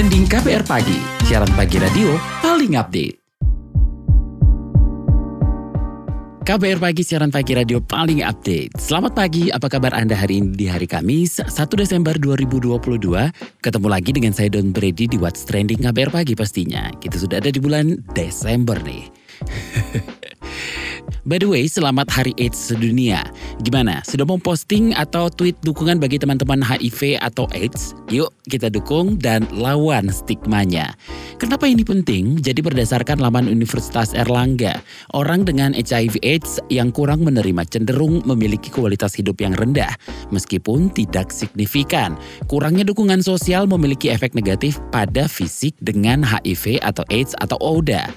trending KPR pagi, siaran pagi radio paling update. KBR Pagi, siaran pagi radio paling update. Selamat pagi, apa kabar Anda hari ini di hari Kamis, 1 Desember 2022. Ketemu lagi dengan saya Don Brady di What's Trending KBR Pagi pastinya. Kita sudah ada di bulan Desember nih. By the way, selamat Hari AIDS sedunia. Gimana? Sudah mau posting atau tweet dukungan bagi teman-teman HIV atau AIDS? Yuk kita dukung dan lawan stigmanya. Kenapa ini penting? Jadi berdasarkan laman Universitas Erlangga, orang dengan HIV AIDS yang kurang menerima cenderung memiliki kualitas hidup yang rendah, meskipun tidak signifikan. Kurangnya dukungan sosial memiliki efek negatif pada fisik dengan HIV atau AIDS atau ODA.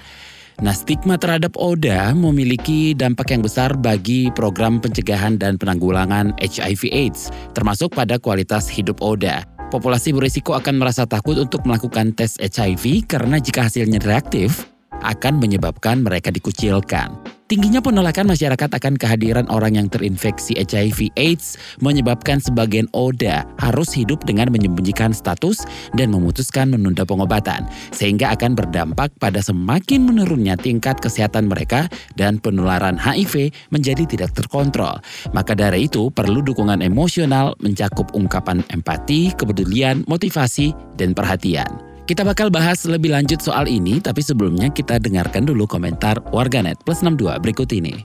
Nah, stigma terhadap ODA memiliki dampak yang besar bagi program pencegahan dan penanggulangan HIV/AIDS, termasuk pada kualitas hidup ODA. Populasi berisiko akan merasa takut untuk melakukan tes HIV karena jika hasilnya reaktif, akan menyebabkan mereka dikucilkan. Tingginya penolakan masyarakat akan kehadiran orang yang terinfeksi HIV AIDS menyebabkan sebagian ODA harus hidup dengan menyembunyikan status dan memutuskan menunda pengobatan, sehingga akan berdampak pada semakin menurunnya tingkat kesehatan mereka dan penularan HIV menjadi tidak terkontrol. Maka dari itu perlu dukungan emosional mencakup ungkapan empati, kepedulian, motivasi, dan perhatian. Kita bakal bahas lebih lanjut soal ini, tapi sebelumnya kita dengarkan dulu komentar warganet plus 62 berikut ini.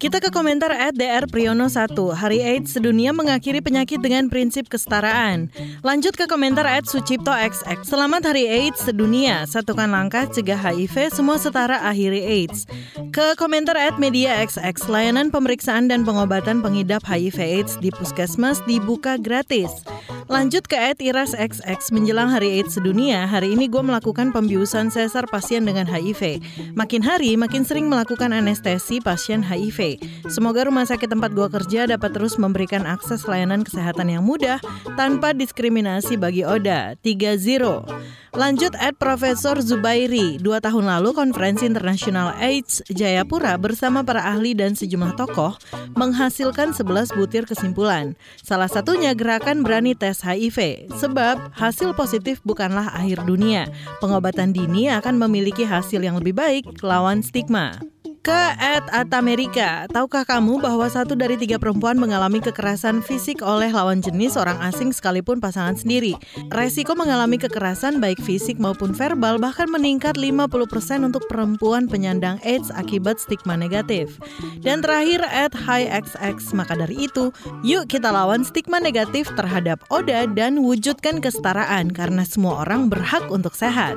Kita ke komentar at DR Priyono 1. Hari AIDS sedunia mengakhiri penyakit dengan prinsip kesetaraan. Lanjut ke komentar at Sucipto XX. Selamat Hari AIDS sedunia. Satukan langkah cegah HIV, semua setara akhiri AIDS. Ke komentar at Media XX. Layanan pemeriksaan dan pengobatan pengidap HIV AIDS di puskesmas dibuka gratis. Lanjut ke at Iras XX. Menjelang Hari AIDS sedunia, hari ini gue melakukan pembiusan sesar pasien dengan HIV. Makin hari, makin sering melakukan anestesi pasien HIV. Semoga rumah sakit tempat gua kerja dapat terus memberikan akses layanan kesehatan yang mudah tanpa diskriminasi bagi Oda. 3-0. Lanjut at Profesor Zubairi, dua tahun lalu konferensi internasional AIDS Jayapura bersama para ahli dan sejumlah tokoh menghasilkan 11 butir kesimpulan. Salah satunya gerakan berani tes HIV, sebab hasil positif bukanlah akhir dunia. Pengobatan dini akan memiliki hasil yang lebih baik lawan stigma ke at Atamerika. Tahukah kamu bahwa satu dari tiga perempuan mengalami kekerasan fisik oleh lawan jenis orang asing sekalipun pasangan sendiri? Resiko mengalami kekerasan baik fisik maupun verbal bahkan meningkat 50% untuk perempuan penyandang AIDS akibat stigma negatif. Dan terakhir at HighXX, maka dari itu, yuk kita lawan stigma negatif terhadap ODA dan wujudkan kesetaraan karena semua orang berhak untuk sehat.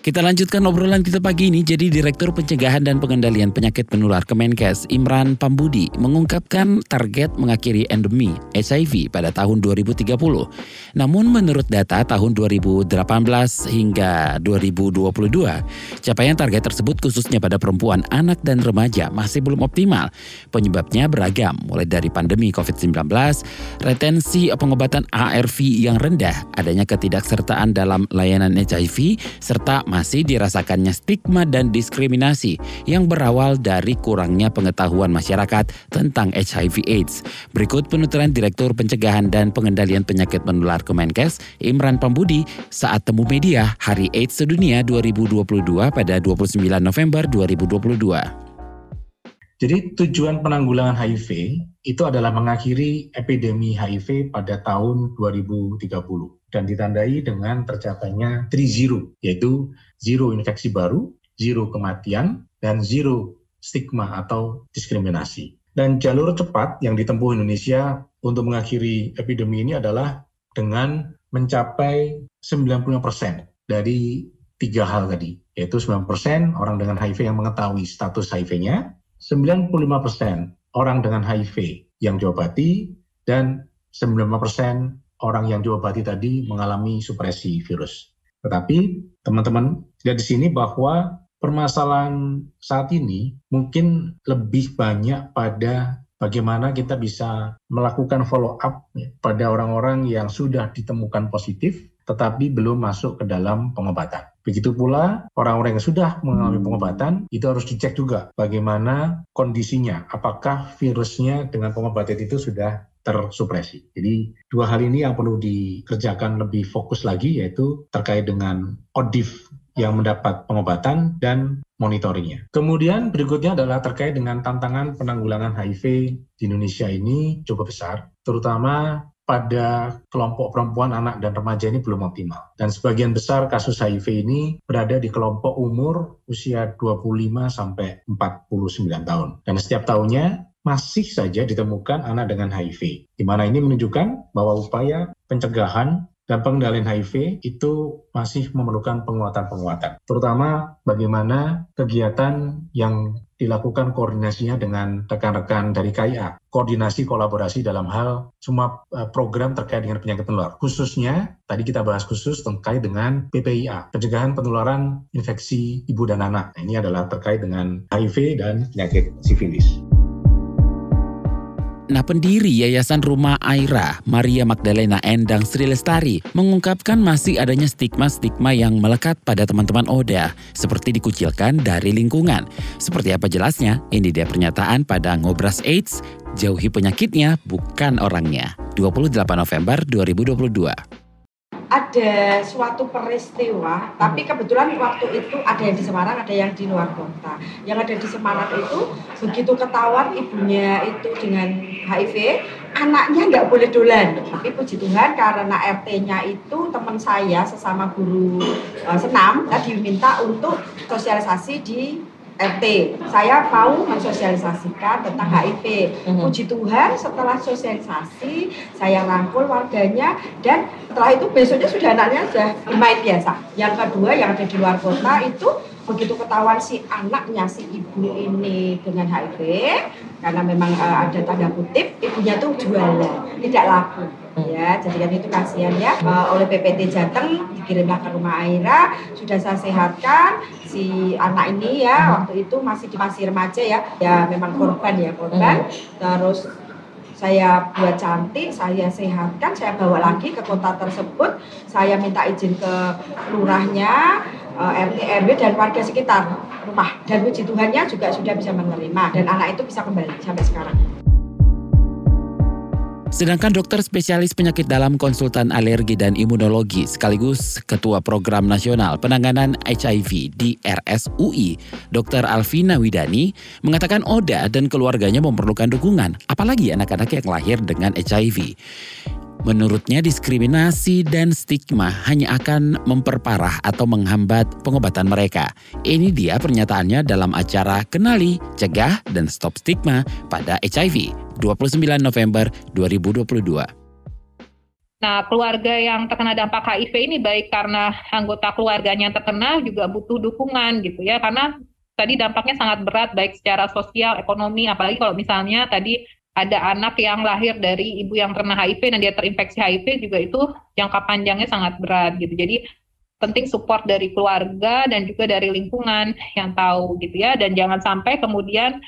Kita lanjutkan obrolan kita pagi ini. Jadi Direktur Pencegahan dan Pengendalian Penyakit Penular Kemenkes Imran Pambudi mengungkapkan target mengakhiri endemi HIV pada tahun 2030. Namun menurut data tahun 2018 hingga 2022, capaian target tersebut khususnya pada perempuan, anak dan remaja masih belum optimal. Penyebabnya beragam, mulai dari pandemi COVID-19, retensi pengobatan ARV yang rendah, adanya ketidaksertaan dalam layanan HIV, serta masih dirasakannya stigma dan diskriminasi yang berawal dari kurangnya pengetahuan masyarakat tentang HIV AIDS. Berikut penuturan Direktur Pencegahan dan Pengendalian Penyakit Menular Kemenkes, Imran Pambudi, saat temu media Hari AIDS Sedunia 2022 pada 29 November 2022. Jadi tujuan penanggulangan HIV itu adalah mengakhiri epidemi HIV pada tahun 2030 dan ditandai dengan tercapainya 3 yaitu zero infeksi baru, zero kematian, dan zero stigma atau diskriminasi. Dan jalur cepat yang ditempuh Indonesia untuk mengakhiri epidemi ini adalah dengan mencapai 95% dari tiga hal tadi, yaitu 90% orang dengan HIV yang mengetahui status HIV-nya, 95% orang dengan HIV yang diobati, dan 95% orang yang diobati tadi mengalami supresi virus. Tetapi teman-teman lihat di sini bahwa permasalahan saat ini mungkin lebih banyak pada bagaimana kita bisa melakukan follow up ya, pada orang-orang yang sudah ditemukan positif tetapi belum masuk ke dalam pengobatan. Begitu pula orang-orang yang sudah mengalami pengobatan itu harus dicek juga bagaimana kondisinya, apakah virusnya dengan pengobatan itu sudah tersupresi. Jadi dua hal ini yang perlu dikerjakan lebih fokus lagi yaitu terkait dengan ODIF yang mendapat pengobatan dan monitoringnya. Kemudian berikutnya adalah terkait dengan tantangan penanggulangan HIV di Indonesia ini cukup besar, terutama pada kelompok perempuan, anak, dan remaja ini belum optimal. Dan sebagian besar kasus HIV ini berada di kelompok umur usia 25 sampai 49 tahun. Dan setiap tahunnya masih saja ditemukan anak dengan HIV, di mana ini menunjukkan bahwa upaya pencegahan dan pengendalian HIV itu masih memerlukan penguatan-penguatan. Terutama bagaimana kegiatan yang dilakukan koordinasinya dengan rekan-rekan dari KIA. Koordinasi kolaborasi dalam hal semua eh, program terkait dengan penyakit menular. Khususnya, tadi kita bahas khusus terkait dengan PPIA, pencegahan penularan infeksi ibu dan anak. Nah, ini adalah terkait dengan HIV dan penyakit sifilis. Nah, pendiri Yayasan Rumah Aira, Maria Magdalena Endang Sri Lestari, mengungkapkan masih adanya stigma-stigma yang melekat pada teman-teman Oda, seperti dikucilkan dari lingkungan. Seperti apa jelasnya? Ini dia pernyataan pada Ngobras AIDS, jauhi penyakitnya, bukan orangnya. 28 November 2022 ada suatu peristiwa, tapi kebetulan waktu itu ada yang di Semarang, ada yang di luar kota. Yang ada di Semarang itu begitu ketahuan ibunya itu dengan HIV, anaknya nggak boleh dolan. Tapi puji Tuhan karena RT-nya itu teman saya sesama guru uh, senam, tadi diminta untuk sosialisasi di RT. Saya mau mensosialisasikan tentang HIV. Mhm. Puji Tuhan setelah sosialisasi saya rangkul warganya dan setelah itu besoknya sudah anaknya sudah bermain biasa. Yang kedua yang ada di luar kota itu begitu ketahuan si anaknya si ibu ini dengan HIV karena memang uh, ada tanda kutip ibunya tuh jualan tidak laku ya jadi kan itu kasihan ya. Uh, oleh PPT Jateng dikirimlah ke rumah Aira. Sudah saya sehatkan si anak ini ya waktu itu masih di masih remaja ya. Ya memang korban ya korban. Terus saya buat cantik, saya sehatkan, saya bawa lagi ke kota tersebut, saya minta izin ke lurahnya, eh, RT RW dan warga sekitar rumah. Dan puji Tuhannya juga sudah bisa menerima. Dan anak itu bisa kembali sampai sekarang. Sedangkan dokter spesialis penyakit dalam konsultan alergi dan imunologi sekaligus Ketua Program Nasional Penanganan HIV di RSUI, Dr. Alvina Widani, mengatakan Oda dan keluarganya memerlukan dukungan, apalagi anak-anak yang lahir dengan HIV. Menurutnya diskriminasi dan stigma hanya akan memperparah atau menghambat pengobatan mereka. Ini dia pernyataannya dalam acara Kenali, Cegah, dan Stop Stigma pada HIV 29 November 2022. Nah, keluarga yang terkena dampak HIV ini baik karena anggota keluarganya yang terkena juga butuh dukungan gitu ya, karena tadi dampaknya sangat berat baik secara sosial, ekonomi, apalagi kalau misalnya tadi ada anak yang lahir dari ibu yang terkena HIV dan dia terinfeksi HIV juga itu jangka panjangnya sangat berat gitu. Jadi penting support dari keluarga dan juga dari lingkungan yang tahu gitu ya dan jangan sampai kemudian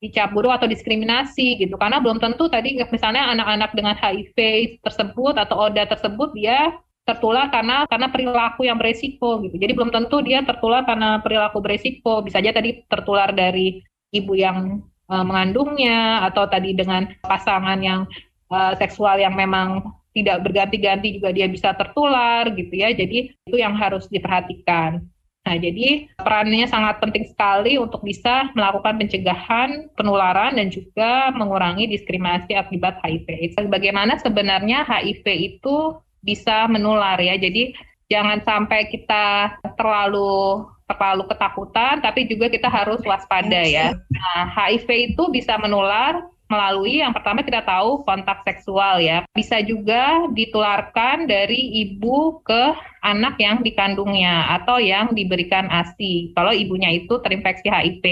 dicap buruk atau diskriminasi gitu karena belum tentu tadi misalnya anak-anak dengan HIV tersebut atau ODA tersebut dia tertular karena karena perilaku yang beresiko gitu. Jadi belum tentu dia tertular karena perilaku beresiko. Bisa aja tadi tertular dari ibu yang uh, mengandungnya atau tadi dengan pasangan yang uh, seksual yang memang tidak berganti-ganti juga dia bisa tertular gitu ya. Jadi itu yang harus diperhatikan. Nah, jadi perannya sangat penting sekali untuk bisa melakukan pencegahan penularan dan juga mengurangi diskriminasi akibat HIV. Bagaimana sebenarnya HIV itu bisa menular ya. Jadi jangan sampai kita terlalu terlalu ketakutan, tapi juga kita harus waspada ya. Nah, HIV itu bisa menular melalui yang pertama kita tahu kontak seksual ya. Bisa juga ditularkan dari ibu ke anak yang dikandungnya atau yang diberikan ASI kalau ibunya itu terinfeksi HIV.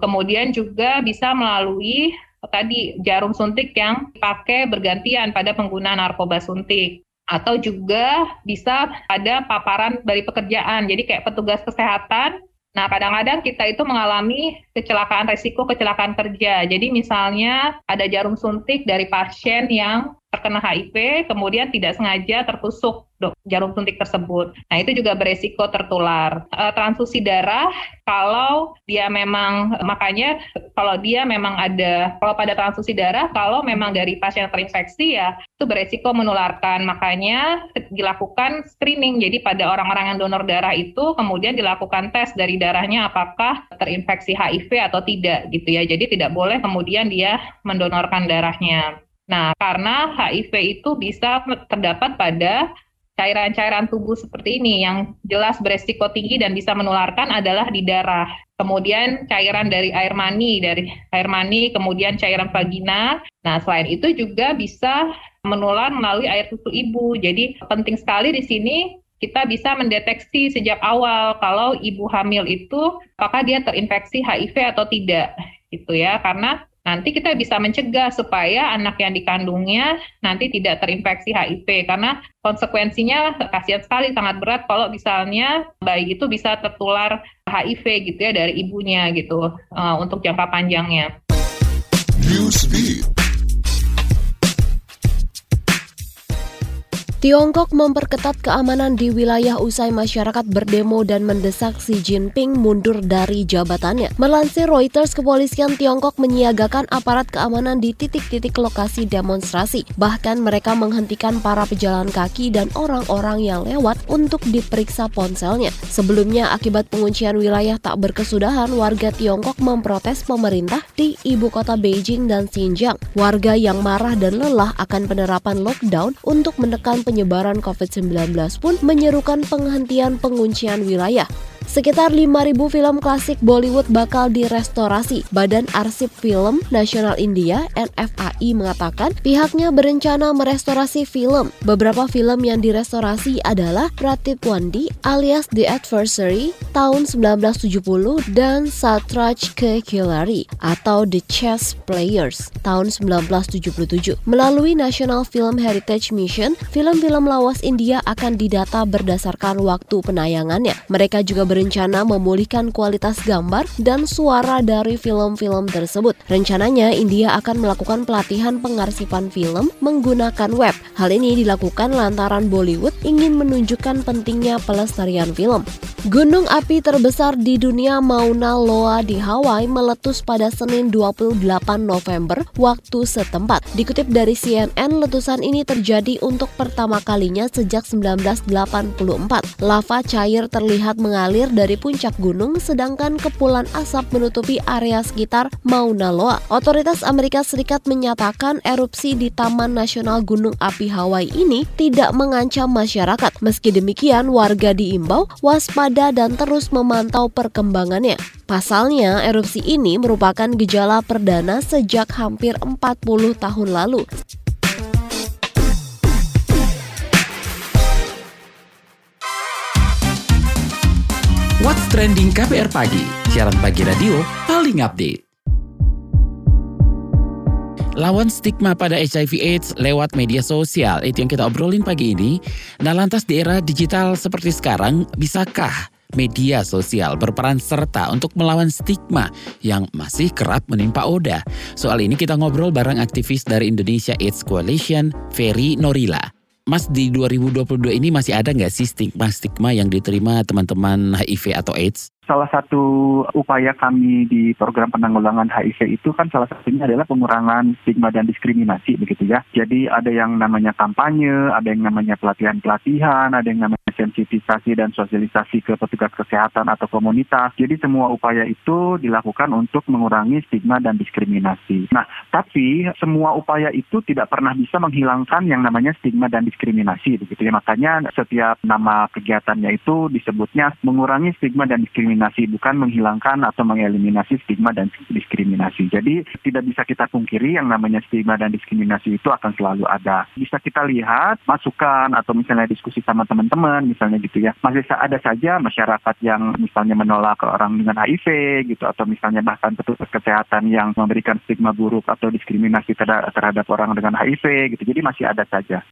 Kemudian juga bisa melalui tadi jarum suntik yang dipakai bergantian pada pengguna narkoba suntik atau juga bisa ada paparan dari pekerjaan. Jadi kayak petugas kesehatan Nah, kadang-kadang kita itu mengalami kecelakaan resiko kecelakaan kerja. Jadi misalnya ada jarum suntik dari pasien yang terkena HIV, kemudian tidak sengaja tertusuk jarum suntik tersebut. Nah, itu juga beresiko tertular. E, transfusi darah, kalau dia memang, makanya kalau dia memang ada, kalau pada transfusi darah, kalau memang dari pasien terinfeksi ya, itu beresiko menularkan. Makanya dilakukan screening. Jadi pada orang-orang yang donor darah itu, kemudian dilakukan tes dari darahnya apakah terinfeksi HIV atau tidak gitu ya. Jadi tidak boleh kemudian dia mendonorkan darahnya. Nah, karena HIV itu bisa terdapat pada cairan-cairan tubuh seperti ini yang jelas beresiko tinggi dan bisa menularkan adalah di darah. Kemudian cairan dari air mani, dari air mani, kemudian cairan vagina. Nah, selain itu juga bisa menular melalui air susu ibu. Jadi penting sekali di sini kita bisa mendeteksi sejak awal kalau ibu hamil itu apakah dia terinfeksi HIV atau tidak gitu ya karena nanti kita bisa mencegah supaya anak yang dikandungnya nanti tidak terinfeksi HIV karena konsekuensinya kasihan sekali sangat berat kalau misalnya bayi itu bisa tertular HIV gitu ya dari ibunya gitu uh, untuk jangka panjangnya. Tiongkok memperketat keamanan di wilayah usai masyarakat berdemo dan mendesak Xi Jinping mundur dari jabatannya. Melansir Reuters, kepolisian Tiongkok menyiagakan aparat keamanan di titik-titik lokasi demonstrasi. Bahkan mereka menghentikan para pejalan kaki dan orang-orang yang lewat untuk diperiksa ponselnya. Sebelumnya, akibat penguncian wilayah tak berkesudahan, warga Tiongkok memprotes pemerintah di ibu kota Beijing dan Xinjiang. Warga yang marah dan lelah akan penerapan lockdown untuk menekan penyebaran COVID-19 pun menyerukan penghentian penguncian wilayah. Sekitar 5.000 film klasik Bollywood bakal direstorasi. Badan Arsip Film Nasional India NFAI mengatakan pihaknya berencana merestorasi film. Beberapa film yang direstorasi adalah Pratip Wandi alias The Adversary tahun 1970 dan Satraj Ke Khilari atau The Chess Players tahun 1977. Melalui National Film Heritage Mission, film-film lawas India akan didata berdasarkan waktu penayangannya. Mereka juga ber berencana memulihkan kualitas gambar dan suara dari film-film tersebut. Rencananya, India akan melakukan pelatihan pengarsipan film menggunakan web. Hal ini dilakukan lantaran Bollywood ingin menunjukkan pentingnya pelestarian film. Gunung api terbesar di dunia Mauna Loa di Hawaii meletus pada Senin 28 November waktu setempat. Dikutip dari CNN, letusan ini terjadi untuk pertama kalinya sejak 1984. Lava cair terlihat mengalir dari puncak gunung sedangkan kepulan asap menutupi area sekitar Mauna Loa. Otoritas Amerika Serikat menyatakan erupsi di Taman Nasional Gunung Api Hawaii ini tidak mengancam masyarakat. Meski demikian, warga diimbau waspada dan terus memantau perkembangannya. Pasalnya, erupsi ini merupakan gejala perdana sejak hampir 40 tahun lalu. What's Trending KPR Pagi, siaran pagi radio paling update. Lawan stigma pada HIV AIDS lewat media sosial, itu yang kita obrolin pagi ini. Nah lantas di era digital seperti sekarang, bisakah media sosial berperan serta untuk melawan stigma yang masih kerap menimpa Oda. Soal ini kita ngobrol bareng aktivis dari Indonesia AIDS Coalition, Ferry Norila. Mas di 2022 ini masih ada nggak sih stigma-stigma yang diterima teman-teman HIV atau AIDS? Salah satu upaya kami di program penanggulangan HIV itu kan salah satunya adalah pengurangan stigma dan diskriminasi begitu ya. Jadi ada yang namanya kampanye, ada yang namanya pelatihan-pelatihan, ada yang namanya sensitisasi dan sosialisasi ke petugas kesehatan atau komunitas. Jadi semua upaya itu dilakukan untuk mengurangi stigma dan diskriminasi. Nah, tapi semua upaya itu tidak pernah bisa menghilangkan yang namanya stigma dan diskriminasi begitu ya. Makanya setiap nama kegiatannya itu disebutnya mengurangi stigma dan diskriminasi diskriminasi, bukan menghilangkan atau mengeliminasi stigma dan diskriminasi. Jadi tidak bisa kita pungkiri yang namanya stigma dan diskriminasi itu akan selalu ada. Bisa kita lihat masukan atau misalnya diskusi sama teman-teman misalnya gitu ya. Masih ada saja masyarakat yang misalnya menolak orang dengan HIV gitu atau misalnya bahkan petugas kesehatan yang memberikan stigma buruk atau diskriminasi terhadap orang dengan HIV gitu. Jadi masih ada saja.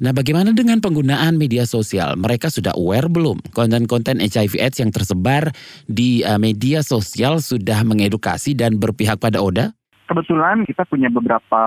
Nah, bagaimana dengan penggunaan media sosial? Mereka sudah aware belum? Konten-konten HIV/AIDS yang tersebar di uh, media sosial sudah mengedukasi dan berpihak pada Oda? Kebetulan kita punya beberapa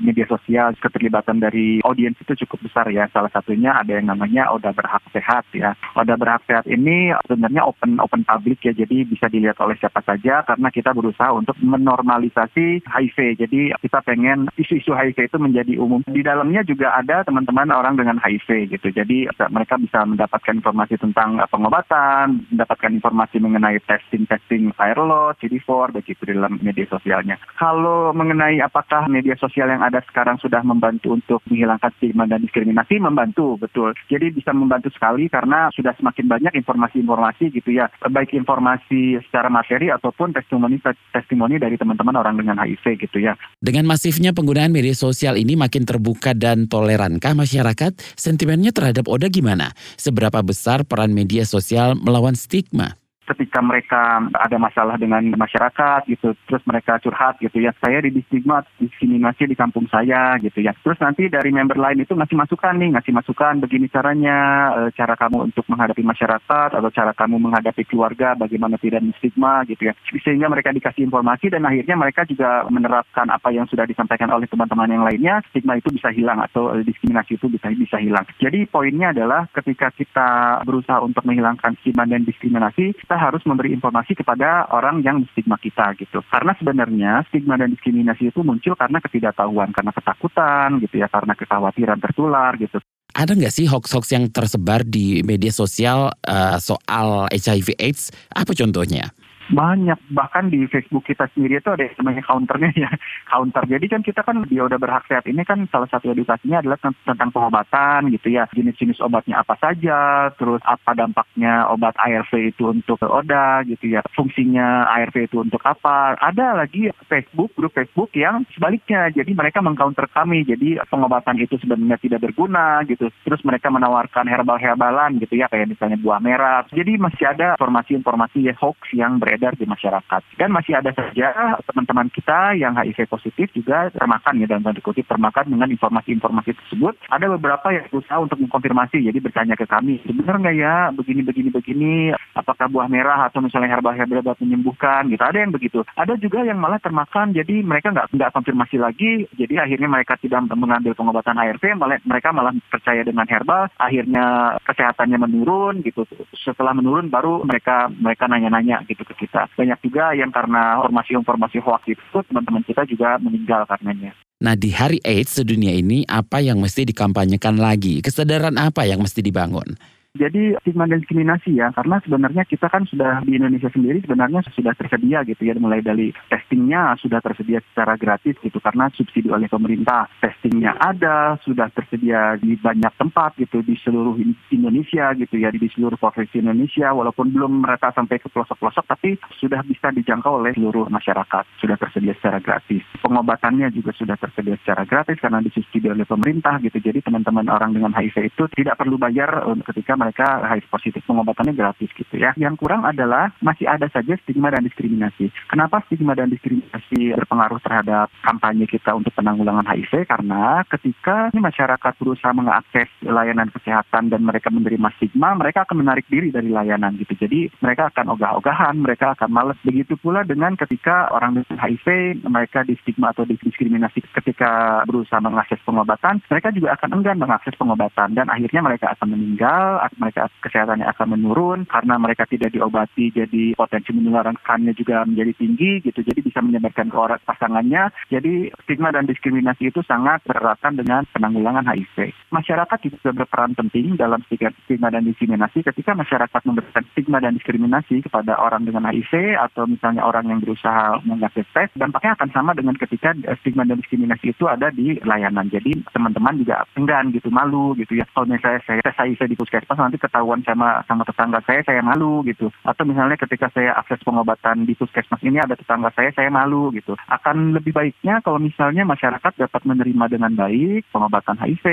media sosial keterlibatan dari audiens itu cukup besar ya. Salah satunya ada yang namanya Oda Berhak Sehat ya. Oda Berhak Sehat ini sebenarnya open open public ya, jadi bisa dilihat oleh siapa saja karena kita berusaha untuk menormalisasi HIV. Jadi kita pengen isu-isu HIV itu menjadi umum. Di dalamnya juga ada teman-teman orang dengan HIV gitu. Jadi mereka bisa mendapatkan informasi tentang pengobatan, mendapatkan informasi mengenai testing-testing viral load, CD4 begitu di dalam media sosialnya. Hal kalau mengenai apakah media sosial yang ada sekarang sudah membantu untuk menghilangkan stigma dan diskriminasi, membantu betul. Jadi bisa membantu sekali karena sudah semakin banyak informasi-informasi gitu ya, baik informasi secara materi ataupun testimoni testimoni dari teman-teman orang dengan HIV gitu ya. Dengan masifnya penggunaan media sosial ini makin terbuka dan tolerankah masyarakat? Sentimennya terhadap Oda gimana? Seberapa besar peran media sosial melawan stigma? Ketika mereka ada masalah dengan masyarakat gitu terus mereka curhat gitu ya saya di stigma diskriminasi di kampung saya gitu ya. Terus nanti dari member lain itu ngasih masukan nih ngasih masukan begini caranya e, cara kamu untuk menghadapi masyarakat atau cara kamu menghadapi keluarga bagaimana tidak stigma gitu ya. Sehingga mereka dikasih informasi dan akhirnya mereka juga menerapkan apa yang sudah disampaikan oleh teman-teman yang lainnya stigma itu bisa hilang atau e, diskriminasi itu bisa bisa hilang. Jadi poinnya adalah ketika kita berusaha untuk menghilangkan stigma dan diskriminasi kita harus memberi informasi kepada orang yang stigma kita gitu. Karena sebenarnya stigma dan diskriminasi itu muncul karena ketidaktahuan, karena ketakutan gitu ya, karena kekhawatiran tertular gitu. Ada nggak sih hoax-hoax yang tersebar di media sosial uh, soal HIV/AIDS? Apa contohnya? Banyak, bahkan di Facebook kita sendiri itu ada namanya counternya ya, counter. Jadi kan kita kan di Oda Berhak Sehat. Ini kan salah satu edukasinya adalah tentang pengobatan gitu ya, jenis-jenis obatnya apa saja, terus apa dampaknya obat ARV itu untuk Oda gitu ya, fungsinya ARV itu untuk apa. Ada lagi Facebook, grup Facebook yang sebaliknya, jadi mereka mengcounter kami, jadi pengobatan itu sebenarnya tidak berguna gitu, terus mereka menawarkan herbal-herbalan gitu ya, kayak misalnya buah merah. Jadi masih ada informasi-informasi hoax yang beredar beredar di masyarakat. Dan masih ada saja teman-teman kita yang HIV positif juga termakan ya dalam tanda termakan dengan informasi-informasi tersebut. Ada beberapa yang berusaha untuk mengkonfirmasi, jadi bertanya ke kami, benar nggak ya begini begini begini, apakah buah merah atau misalnya herbal-herbal dapat menyembuhkan gitu. Ada yang begitu. Ada juga yang malah termakan, jadi mereka nggak nggak konfirmasi lagi, jadi akhirnya mereka tidak mengambil pengobatan ARV, malah mereka malah percaya dengan herbal, akhirnya kesehatannya menurun gitu. Setelah menurun baru mereka mereka nanya-nanya gitu ke kita. Banyak juga yang karena informasi-informasi hoax itu teman-teman kita juga meninggal karenanya. Nah di hari AIDS sedunia ini apa yang mesti dikampanyekan lagi? Kesadaran apa yang mesti dibangun? Jadi stigma dan diskriminasi ya, karena sebenarnya kita kan sudah di Indonesia sendiri sebenarnya sudah tersedia gitu ya, mulai dari testingnya sudah tersedia secara gratis gitu, karena subsidi oleh pemerintah. Testingnya ada, sudah tersedia di banyak tempat gitu, di seluruh Indonesia gitu ya, di seluruh provinsi Indonesia, walaupun belum mereka sampai ke pelosok-pelosok, tapi sudah bisa dijangkau oleh seluruh masyarakat, sudah tersedia secara gratis. Pengobatannya juga sudah tersedia secara gratis karena disubsidi oleh pemerintah gitu, jadi teman-teman orang dengan HIV itu tidak perlu bayar ketika mereka HIV positif pengobatannya gratis gitu ya. Yang kurang adalah masih ada saja stigma dan diskriminasi. Kenapa stigma dan diskriminasi berpengaruh terhadap kampanye kita untuk penanggulangan HIV? Karena ketika ini masyarakat berusaha mengakses layanan kesehatan dan mereka menerima stigma, mereka akan menarik diri dari layanan gitu. Jadi mereka akan ogah-ogahan, mereka akan males. Begitu pula dengan ketika orang dengan HIV mereka di stigma atau diskriminasi ketika berusaha mengakses pengobatan, mereka juga akan enggan mengakses pengobatan dan akhirnya mereka akan meninggal mereka kesehatannya akan menurun karena mereka tidak diobati jadi potensi menularkannya juga menjadi tinggi gitu. Jadi bisa menyebarkan ke orang pasangannya. Jadi stigma dan diskriminasi itu sangat bereratan dengan penanggulangan HIV masyarakat juga berperan penting dalam stigma dan diskriminasi ketika masyarakat memberikan stigma dan diskriminasi kepada orang dengan HIV atau misalnya orang yang berusaha mengakses tes dampaknya akan sama dengan ketika stigma dan diskriminasi itu ada di layanan. Jadi teman-teman juga enggan gitu malu gitu ya. Kalau misalnya saya tes HIV di puskesmas nanti ketahuan sama sama tetangga saya saya malu gitu. Atau misalnya ketika saya akses pengobatan di puskesmas ini ada tetangga saya saya malu gitu. Akan lebih baiknya kalau misalnya masyarakat dapat menerima dengan baik pengobatan HIV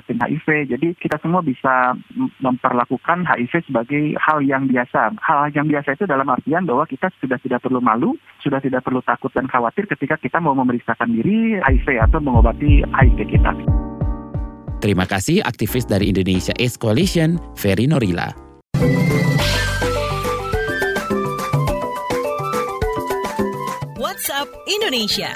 testing HIV jadi kita semua bisa memperlakukan HIV sebagai hal yang biasa. Hal yang biasa itu dalam artian bahwa kita sudah tidak perlu malu sudah tidak perlu takut dan khawatir ketika kita mau memeriksakan diri HIV atau mengobati HIV kita. Terima kasih aktivis dari Indonesia AIDS Coalition, Ferry Norila. WhatsApp Indonesia.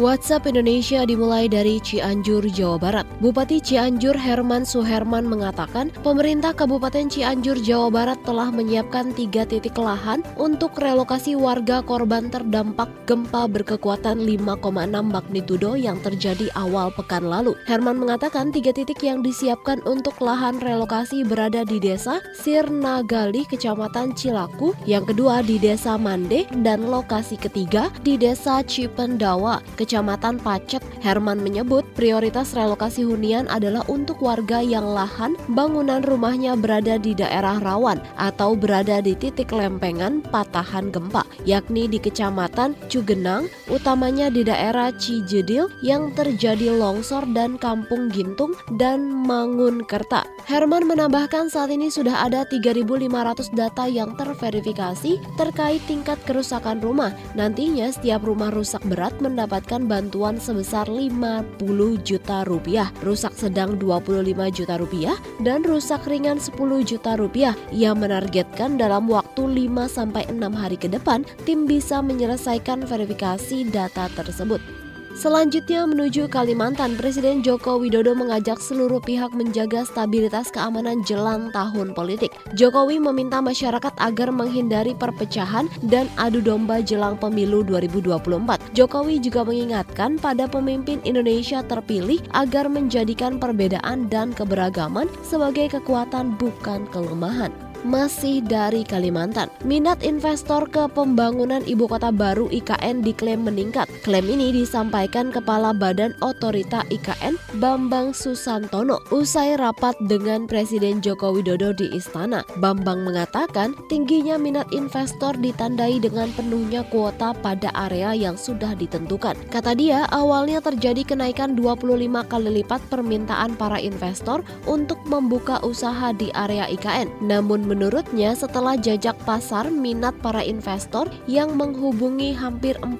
WhatsApp Indonesia dimulai dari Cianjur, Jawa Barat. Bupati Cianjur Herman Suherman mengatakan, pemerintah Kabupaten Cianjur, Jawa Barat telah menyiapkan tiga titik lahan untuk relokasi warga korban terdampak gempa berkekuatan 5,6 magnitudo yang terjadi awal pekan lalu. Herman mengatakan tiga titik yang disiapkan untuk lahan relokasi berada di desa Sirnagali, Kecamatan Cilaku, yang kedua di desa Mande, dan lokasi ketiga di desa Cipendawa, Kecamatan Pacet, Herman menyebut prioritas relokasi hunian adalah untuk warga yang lahan bangunan rumahnya berada di daerah rawan atau berada di titik lempengan patahan gempa, yakni di Kecamatan Cugenang, utamanya di daerah Cijedil yang terjadi longsor dan Kampung Gintung dan Mangunkerta. Herman menambahkan saat ini sudah ada 3.500 data yang terverifikasi terkait tingkat kerusakan rumah. Nantinya setiap rumah rusak berat mendapatkan bantuan sebesar 50 juta rupiah, rusak sedang 25 juta rupiah, dan rusak ringan 10 juta rupiah. Ia menargetkan dalam waktu 5 sampai 6 hari ke depan tim bisa menyelesaikan verifikasi data tersebut. Selanjutnya menuju Kalimantan, Presiden Joko Widodo mengajak seluruh pihak menjaga stabilitas keamanan jelang tahun politik. Jokowi meminta masyarakat agar menghindari perpecahan dan adu domba jelang pemilu 2024. Jokowi juga mengingatkan pada pemimpin Indonesia terpilih agar menjadikan perbedaan dan keberagaman sebagai kekuatan bukan kelemahan masih dari Kalimantan. Minat investor ke pembangunan ibu kota baru IKN diklaim meningkat. Klaim ini disampaikan Kepala Badan Otorita IKN Bambang Susantono usai rapat dengan Presiden Joko Widodo di Istana. Bambang mengatakan tingginya minat investor ditandai dengan penuhnya kuota pada area yang sudah ditentukan. Kata dia, awalnya terjadi kenaikan 25 kali lipat permintaan para investor untuk membuka usaha di area IKN. Namun Menurutnya, setelah jajak pasar minat para investor yang menghubungi hampir 40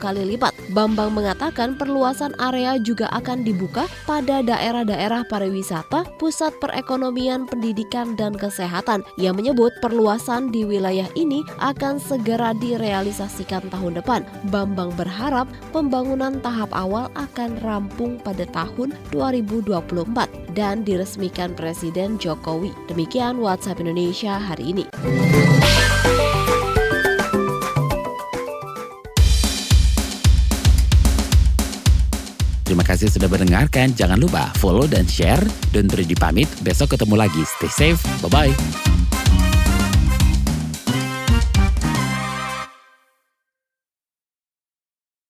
kali lipat. Bambang mengatakan perluasan area juga akan dibuka pada daerah-daerah pariwisata, pusat perekonomian, pendidikan, dan kesehatan. Ia menyebut perluasan di wilayah ini akan segera direalisasikan tahun depan. Bambang berharap pembangunan tahap awal akan rampung pada tahun 2024 dan diresmikan Presiden Jokowi. Demikian WhatsApp Indonesia Indonesia hari ini. Terima kasih sudah mendengarkan. Jangan lupa follow dan share. Dan terus dipamit. Besok ketemu lagi. Stay safe. Bye-bye.